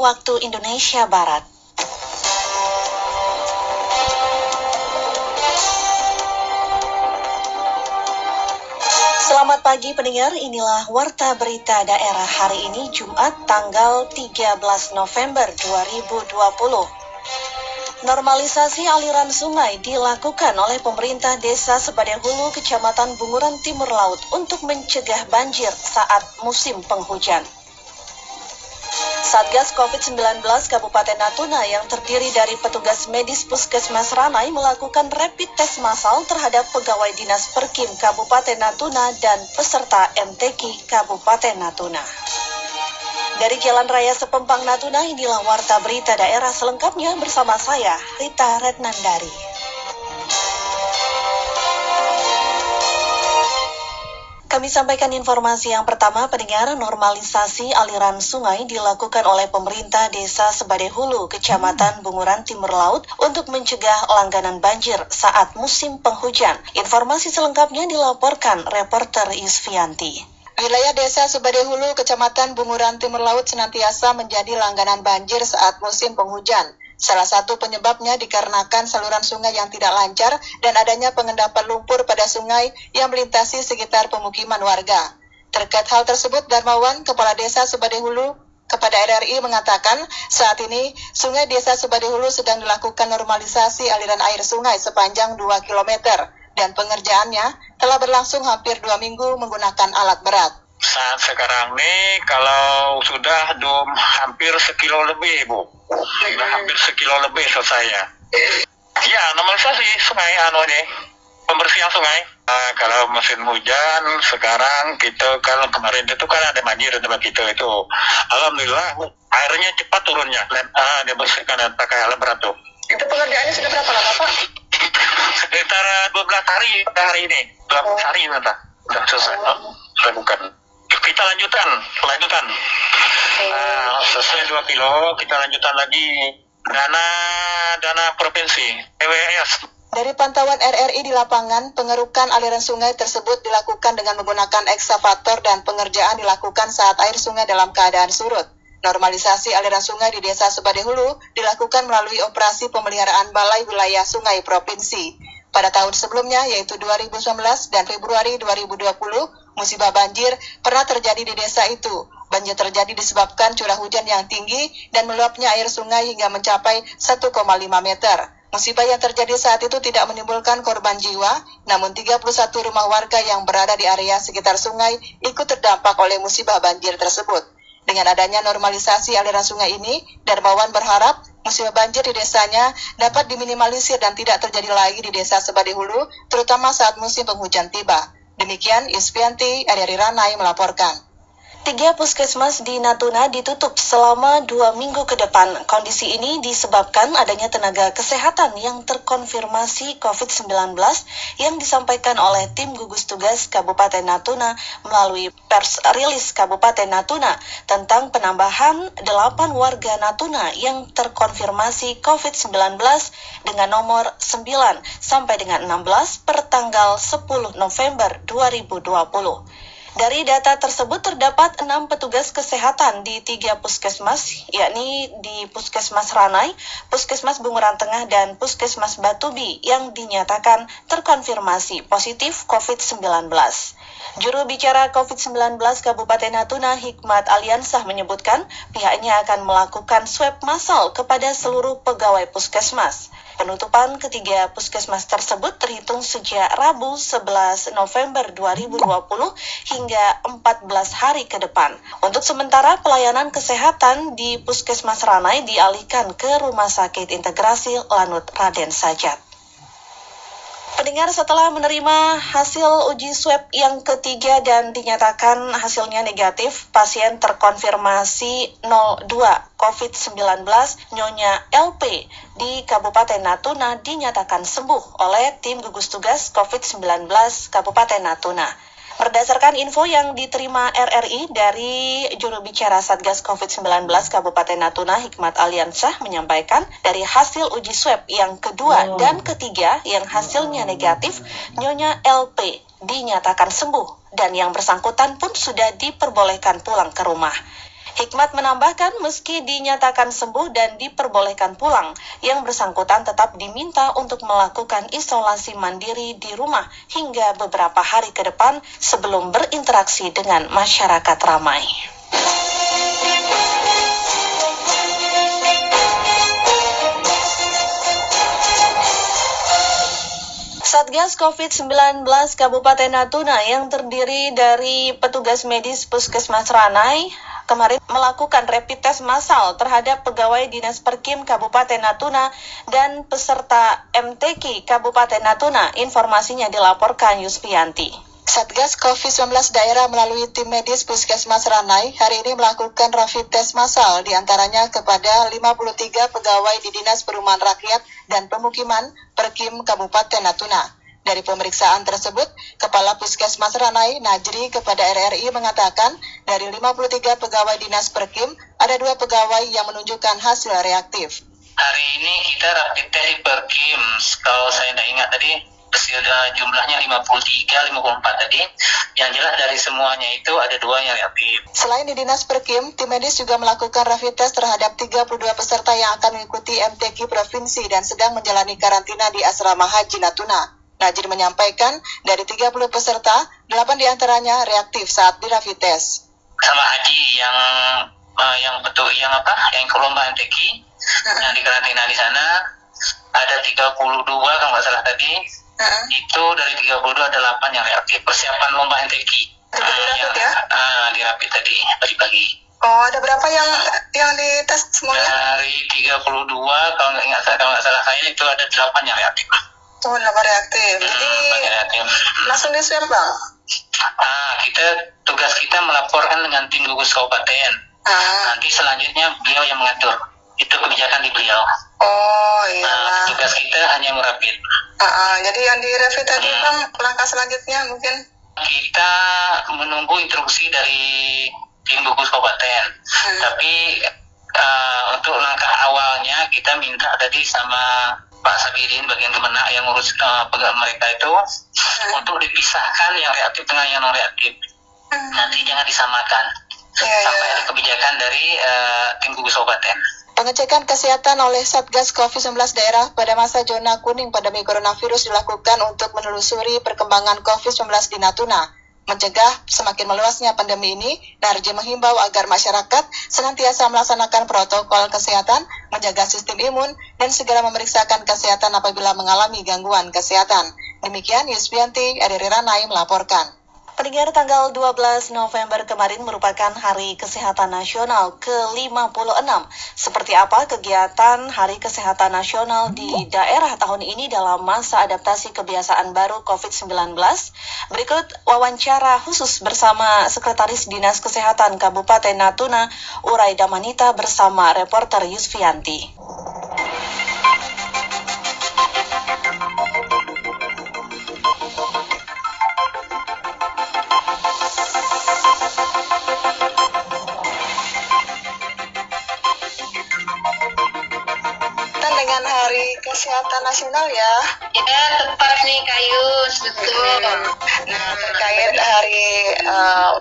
Pukul 6 waktu Indonesia Barat. Selamat pagi pendengar, inilah Warta Berita Daerah hari ini Jumat tanggal 13 November 2020. Normalisasi aliran sungai dilakukan oleh pemerintah desa Sebadehulu, Kecamatan Bunguran Timur Laut untuk mencegah banjir saat musim penghujan. Satgas COVID-19 Kabupaten Natuna yang terdiri dari petugas medis Puskesmas Ranai melakukan rapid test massal terhadap pegawai Dinas Perkim Kabupaten Natuna dan peserta MTQ Kabupaten Natuna. Dari Jalan Raya Sepempang Natuna, inilah Warta Berita Daerah selengkapnya bersama saya, Rita Retnandari. Kami sampaikan informasi yang pertama, pendengar normalisasi aliran sungai dilakukan oleh pemerintah desa Sebadehulu, Kecamatan Bunguran Timur Laut untuk mencegah langganan banjir saat musim penghujan. Informasi selengkapnya dilaporkan reporter Yusfianti. Wilayah desa Sebadehulu, Kecamatan Bunguran Timur Laut senantiasa menjadi langganan banjir saat musim penghujan. Salah satu penyebabnya dikarenakan saluran sungai yang tidak lancar dan adanya pengendapan lumpur pada sungai yang melintasi sekitar pemukiman warga. Terkait hal tersebut, Darmawan, Kepala Desa Subadihulu, kepada RRI mengatakan saat ini sungai desa Subadihulu sedang dilakukan normalisasi aliran air sungai sepanjang 2 km dan pengerjaannya telah berlangsung hampir dua minggu menggunakan alat berat saat sekarang nih kalau sudah dum hampir sekilo lebih bu. Sudah hampir sekilo lebih selesai ya. Normalisasi sungai anu nih pembersihan sungai. Nah, kalau musim hujan sekarang kita kalau kemarin itu kan ada banjir tempat kita itu. Alhamdulillah airnya cepat turunnya. Ah, dia bersihkan pakai alat berat tuh. Itu pengerjaannya sudah berapa lama pak? Sekitar 12 hari hari ini. 12 oh. hari nanti sudah selesai. Oh. sudah bukan kita lanjutkan lanjutan nah, sesuai dua kilo kita lanjutkan lagi dana dana provinsi EWS dari pantauan RRI di lapangan, pengerukan aliran sungai tersebut dilakukan dengan menggunakan ekskavator dan pengerjaan dilakukan saat air sungai dalam keadaan surut. Normalisasi aliran sungai di Desa Sebadehulu dilakukan melalui operasi pemeliharaan Balai Wilayah Sungai Provinsi. Pada tahun sebelumnya, yaitu 2019 dan Februari 2020, musibah banjir pernah terjadi di desa itu. Banjir terjadi disebabkan curah hujan yang tinggi dan meluapnya air sungai hingga mencapai 1,5 meter. Musibah yang terjadi saat itu tidak menimbulkan korban jiwa, namun 31 rumah warga yang berada di area sekitar sungai ikut terdampak oleh musibah banjir tersebut. Dengan adanya normalisasi aliran sungai ini, Darmawan berharap musibah banjir di desanya dapat diminimalisir dan tidak terjadi lagi di desa Sebadihulu, terutama saat musim penghujan tiba. Demikian Ispianti Ariari Ranai melaporkan. Tiga puskesmas di Natuna ditutup selama dua minggu ke depan. Kondisi ini disebabkan adanya tenaga kesehatan yang terkonfirmasi COVID-19 yang disampaikan oleh tim gugus tugas Kabupaten Natuna melalui pers rilis Kabupaten Natuna tentang penambahan delapan warga Natuna yang terkonfirmasi COVID-19 dengan nomor 9 sampai dengan 16 per tanggal 10 November 2020. Dari data tersebut terdapat enam petugas kesehatan di tiga puskesmas, yakni di Puskesmas Ranai, Puskesmas Bunguran Tengah, dan Puskesmas Batubi yang dinyatakan terkonfirmasi positif COVID-19. Juru bicara COVID-19 Kabupaten Natuna Hikmat Aliansah menyebutkan pihaknya akan melakukan swab massal kepada seluruh pegawai puskesmas. Penutupan ketiga puskesmas tersebut terhitung sejak Rabu 11 November 2020 hingga 14 hari ke depan. Untuk sementara pelayanan kesehatan di Puskesmas Ranai dialihkan ke Rumah Sakit Integrasi Lanut Raden Sajat. Pendengar setelah menerima hasil uji swab yang ketiga dan dinyatakan hasilnya negatif, pasien terkonfirmasi 02 COVID-19 Nyonya LP di Kabupaten Natuna dinyatakan sembuh oleh tim gugus tugas COVID-19 Kabupaten Natuna. Berdasarkan info yang diterima RRI dari juru bicara Satgas COVID-19 Kabupaten Natuna Hikmat Aliansah menyampaikan dari hasil uji swab yang kedua oh. dan ketiga yang hasilnya negatif, Nyonya LP dinyatakan sembuh dan yang bersangkutan pun sudah diperbolehkan pulang ke rumah. Hikmat menambahkan meski dinyatakan sembuh dan diperbolehkan pulang, yang bersangkutan tetap diminta untuk melakukan isolasi mandiri di rumah hingga beberapa hari ke depan sebelum berinteraksi dengan masyarakat ramai. Satgas COVID-19 Kabupaten Natuna yang terdiri dari petugas medis Puskesmas Ranai kemarin melakukan rapid test massal terhadap pegawai Dinas Perkim Kabupaten Natuna dan peserta MTQ Kabupaten Natuna. Informasinya dilaporkan Yuspianti. Satgas COVID-19 daerah melalui tim medis Puskesmas Ranai hari ini melakukan rapid test massal di antaranya kepada 53 pegawai di Dinas Perumahan Rakyat dan Pemukiman Perkim Kabupaten Natuna. Dari pemeriksaan tersebut, Kepala Puskesmas Ranai Najri kepada RRI mengatakan dari 53 pegawai Dinas Perkim, ada dua pegawai yang menunjukkan hasil reaktif. Hari ini kita rapid test di Perkim, kalau saya tidak ingat tadi sudah jumlahnya 53, 54 tadi. Yang jelas dari semuanya itu ada dua yang reaktif. Selain di Dinas Perkim, tim medis juga melakukan rapid test terhadap 32 peserta yang akan mengikuti MTQ Provinsi dan sedang menjalani karantina di Asrama Haji Natuna. Najir menyampaikan dari 30 peserta, 8 di antaranya reaktif saat di rapid test. Sama Haji yang uh, yang betul yang apa? Yang ke lomba MTQ yang di karantina di sana ada 32 kalau nggak salah tadi uh-huh. itu dari 32 ada 8 yang reaktif persiapan lomba NTQ uh, yang, ya? Uh, di rapid tadi pagi-pagi Oh, ada berapa yang yang dites semuanya? Dari 32 kalau nggak ingat kalau nggak salah saya itu ada 8 yang reaktif. Oh, 8 reaktif. Hmm, Jadi reaktif. langsung di swab, Bang? Ah, kita tugas kita melaporkan dengan tim gugus kabupaten. Ah. Nanti selanjutnya beliau yang mengatur. Itu kebijakan di beliau. Oh iya. Nah, tugas kita hanya merapid. Uh, uh, jadi yang di rapid tadi hmm. bang langkah selanjutnya mungkin? Kita menunggu instruksi dari tim gugus kabupaten. Hmm. Tapi uh, untuk langkah awalnya kita minta tadi sama Pak Sabirin bagian kemenak yang ngurus uh, mereka itu hmm. untuk dipisahkan yang reaktif dengan yang non reaktif. Hmm. Nanti jangan disamakan. Yeah, sampai yeah. ada kebijakan dari uh, tim gugus kabupaten. Pengecekan kesehatan oleh Satgas COVID-19 daerah pada masa zona kuning pandemi coronavirus dilakukan untuk menelusuri perkembangan COVID-19 di Natuna. Mencegah semakin meluasnya pandemi ini, Narji menghimbau agar masyarakat senantiasa melaksanakan protokol kesehatan, menjaga sistem imun, dan segera memeriksakan kesehatan apabila mengalami gangguan kesehatan. Demikian Yusbianti Adiri Ranai melaporkan. Pendengar tanggal 12 November kemarin merupakan Hari Kesehatan Nasional ke-56. Seperti apa kegiatan Hari Kesehatan Nasional di daerah tahun ini dalam masa adaptasi kebiasaan baru COVID-19? Berikut wawancara khusus bersama Sekretaris Dinas Kesehatan Kabupaten Natuna, Urai Damanita bersama reporter Yusfianti. Nasional ya. Ya, tepat nih Kayus, betul. Nah, terkait hari uh,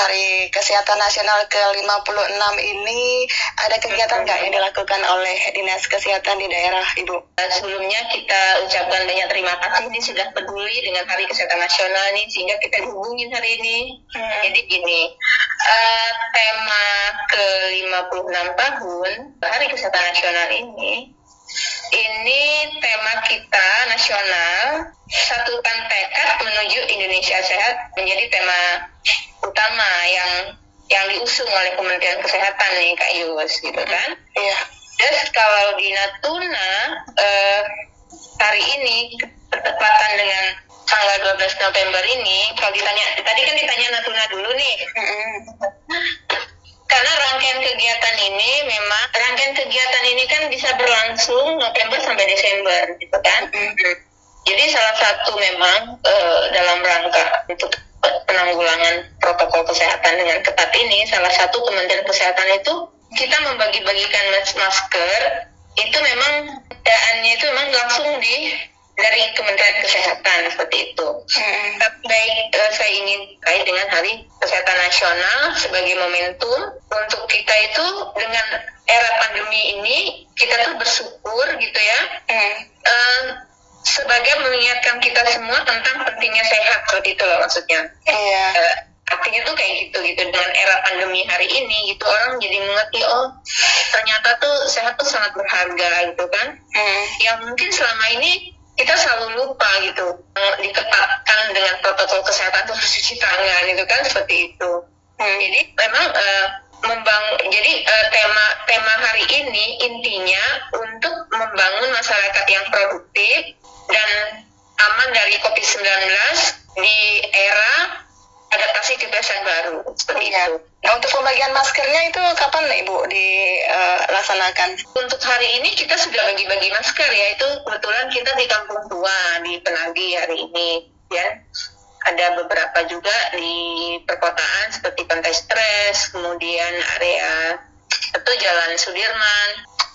Hari Kesehatan Nasional ke-56 ini ada kegiatan nggak yang dilakukan oleh Dinas Kesehatan di daerah Ibu? Sebelumnya kita ucapkan banyak terima kasih ini sudah peduli dengan Hari Kesehatan Nasional ini sehingga kita dihubungin hari ini. Hmm. Jadi gini, uh, tema ke-56 tahun Hari Kesehatan Nasional ini ini tema kita nasional satukan tekad menuju Indonesia sehat menjadi tema utama yang yang diusung oleh Kementerian Kesehatan nih Kak Yus gitu kan? Iya. Terus kalau di Natuna eh, hari ini bertepatan dengan tanggal 12 November ini kalau ditanya tadi kan ditanya Natuna dulu nih. Mm -hmm karena rangkaian kegiatan ini memang rangkaian kegiatan ini kan bisa berlangsung November sampai Desember gitu kan mm-hmm. jadi salah satu memang uh, dalam rangka untuk penanggulangan protokol kesehatan dengan ketat ini salah satu Kementerian Kesehatan itu kita membagi-bagikan masker itu memang keadaannya itu memang langsung di dari Kementerian Kesehatan seperti itu. Hmm. Baik, uh, saya ingin kait dengan Hari Kesehatan Nasional sebagai momentum untuk kita itu dengan era pandemi ini kita tuh bersyukur gitu ya. Hmm. Uh, sebagai mengingatkan kita semua tentang pentingnya sehat seperti itu loh maksudnya. Iya. Uh, artinya tuh kayak gitu gitu dengan era pandemi hari ini gitu orang jadi mengerti oh ternyata tuh sehat tuh sangat berharga gitu kan. Hmm. Yang mungkin selama ini kita selalu lupa gitu diketatkan dengan protokol kesehatan itu harus cuci tangan itu kan seperti itu. Hmm, jadi memang uh, membang jadi uh, tema tema hari ini intinya untuk membangun masyarakat yang produktif dan aman dari COVID-19 di era adaptasi kebiasaan baru seperti ya. itu. Nah untuk pembagian maskernya itu kapan Ibu dilaksanakan? Uh, untuk hari ini kita sudah bagi-bagi masker ya itu kebetulan kita di Kampung Tua di Penagi hari ini ya. Ada beberapa juga di perkotaan seperti Pantai Stres, kemudian area itu Jalan Sudirman.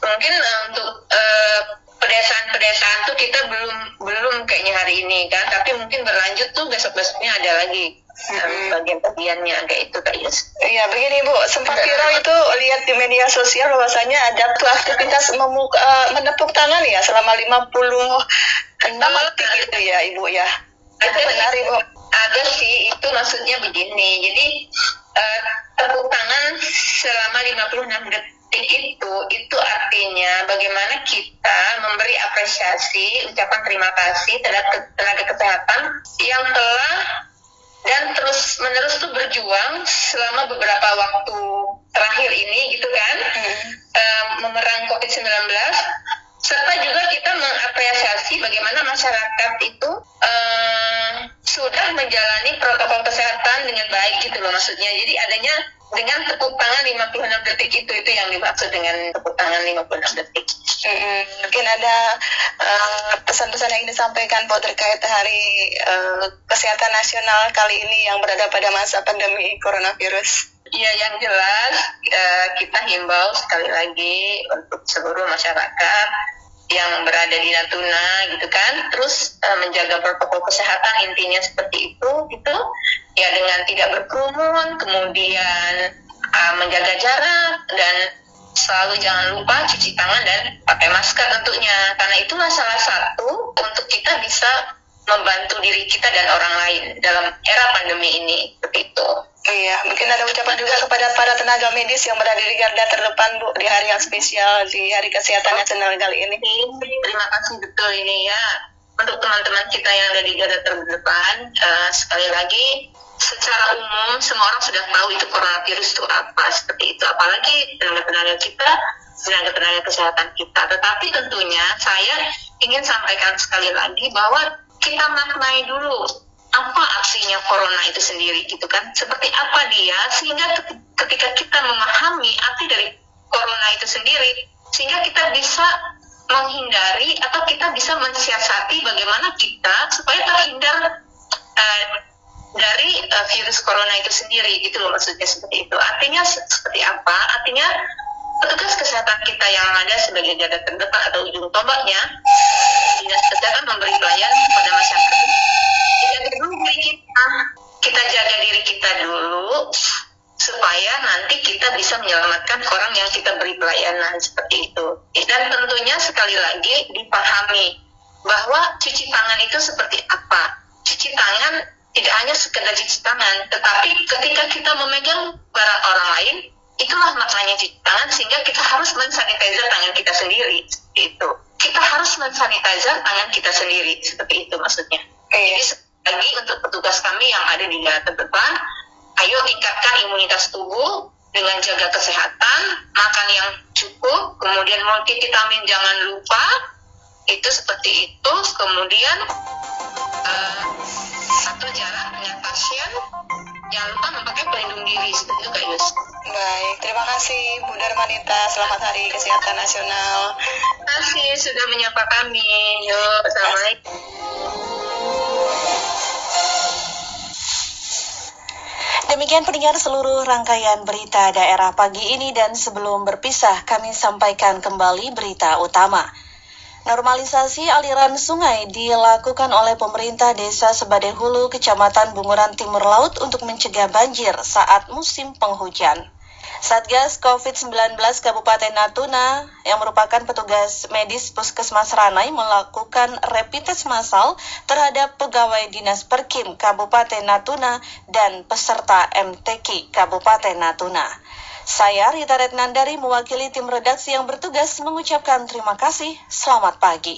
Mungkin uh, untuk uh, pedesaan-pedesaan tuh kita belum belum kayaknya hari ini kan, tapi mungkin berlanjut tuh besok-besoknya ada lagi hmm. bagian-bagiannya agak itu Yus. Iya begini Bu, sempat viral itu lihat di media sosial bahwasanya ada tuh aktivitas memuka, uh, menepuk tangan ya selama 56 detik gitu ya Ibu ya. Itu benar Ibu? Ada sih, itu maksudnya begini. Jadi uh, tepuk tangan selama 56 detik itu itu artinya bagaimana kita memberi apresiasi ucapan terima kasih terhadap tenaga kesehatan yang telah dan terus menerus tuh berjuang selama beberapa waktu terakhir ini gitu kan hmm. um, memerang COVID-19 serta juga kita mengapresiasi bagaimana masyarakat itu um, sudah menjalani protokol kesehatan dengan baik gitu loh maksudnya. Jadi adanya dengan tepuk tangan 56 detik itu itu yang dimaksud dengan tepuk tangan 56 detik. Hmm, mungkin ada uh, pesan-pesan yang ingin disampaikan buat terkait hari uh, kesehatan nasional kali ini yang berada pada masa pandemi coronavirus? Iya yang jelas uh, kita himbau sekali lagi untuk seluruh masyarakat yang berada di Natuna gitu kan. Terus uh, menjaga protokol kesehatan intinya seperti itu gitu. Ya dengan tidak berkerumun kemudian uh, menjaga jarak dan selalu jangan lupa cuci tangan dan pakai masker tentunya. Karena itulah salah satu untuk kita bisa membantu diri kita dan orang lain dalam era pandemi ini seperti itu. Iya, mungkin ada ucapan juga kepada para tenaga medis yang berada di garda terdepan Bu di hari yang spesial di Hari Kesehatan oh, Nasional kali ini. Terima kasih betul ini ya. Untuk teman-teman kita yang ada di garda terdepan uh, sekali lagi secara umum semua orang sudah tahu itu coronavirus itu apa seperti itu. Apalagi tenaga-tenaga kita tenaga-tenaga kesehatan kita. Tetapi tentunya saya ingin sampaikan sekali lagi bahwa kita maknai dulu apa aksinya corona itu sendiri gitu kan? Seperti apa dia sehingga ketika kita memahami arti dari corona itu sendiri sehingga kita bisa menghindari atau kita bisa mensiasati bagaimana kita supaya terhindar uh, dari uh, virus corona itu sendiri gitu loh maksudnya seperti itu. Artinya seperti apa? Artinya petugas kesehatan kita yang ada sebagai garda terdepan atau ujung tombaknya dinas kesehatan memberi pelayanan kepada masyarakat dulu diri kita kita jaga diri kita dulu supaya nanti kita bisa menyelamatkan orang yang kita beri pelayanan seperti itu. Dan tentunya sekali lagi dipahami bahwa cuci tangan itu seperti apa. Cuci tangan tidak hanya sekedar cuci tangan tetapi ketika kita memegang barang orang lain itulah maknanya cuci tangan sehingga kita harus mensanitizer tangan kita sendiri itu. Kita harus mensanitizer tangan kita sendiri seperti itu maksudnya. Jadi lagi untuk petugas kami yang ada di garda terdepan ayo tingkatkan imunitas tubuh dengan jaga kesehatan makan yang cukup kemudian multivitamin jangan lupa itu seperti itu kemudian uh, satu jarak dengan pasien jangan lupa memakai pelindung diri seperti itu Kak Yus. Baik, terima kasih Bu Darmanita. Selamat Hari Kesehatan Nasional. Terima kasih sudah menyapa kami. Yuk, Assalamualaikum. Demikian pendengar seluruh rangkaian berita daerah pagi ini dan sebelum berpisah kami sampaikan kembali berita utama. Normalisasi aliran sungai dilakukan oleh pemerintah Desa Sebade Hulu, Kecamatan Bunguran Timur Laut untuk mencegah banjir saat musim penghujan. Satgas COVID-19 Kabupaten Natuna yang merupakan petugas medis Puskesmas Ranai melakukan rapid test massal terhadap pegawai Dinas Perkim Kabupaten Natuna dan peserta MTQ Kabupaten Natuna. Saya Rita Retnandari mewakili tim redaksi yang bertugas mengucapkan terima kasih. Selamat pagi.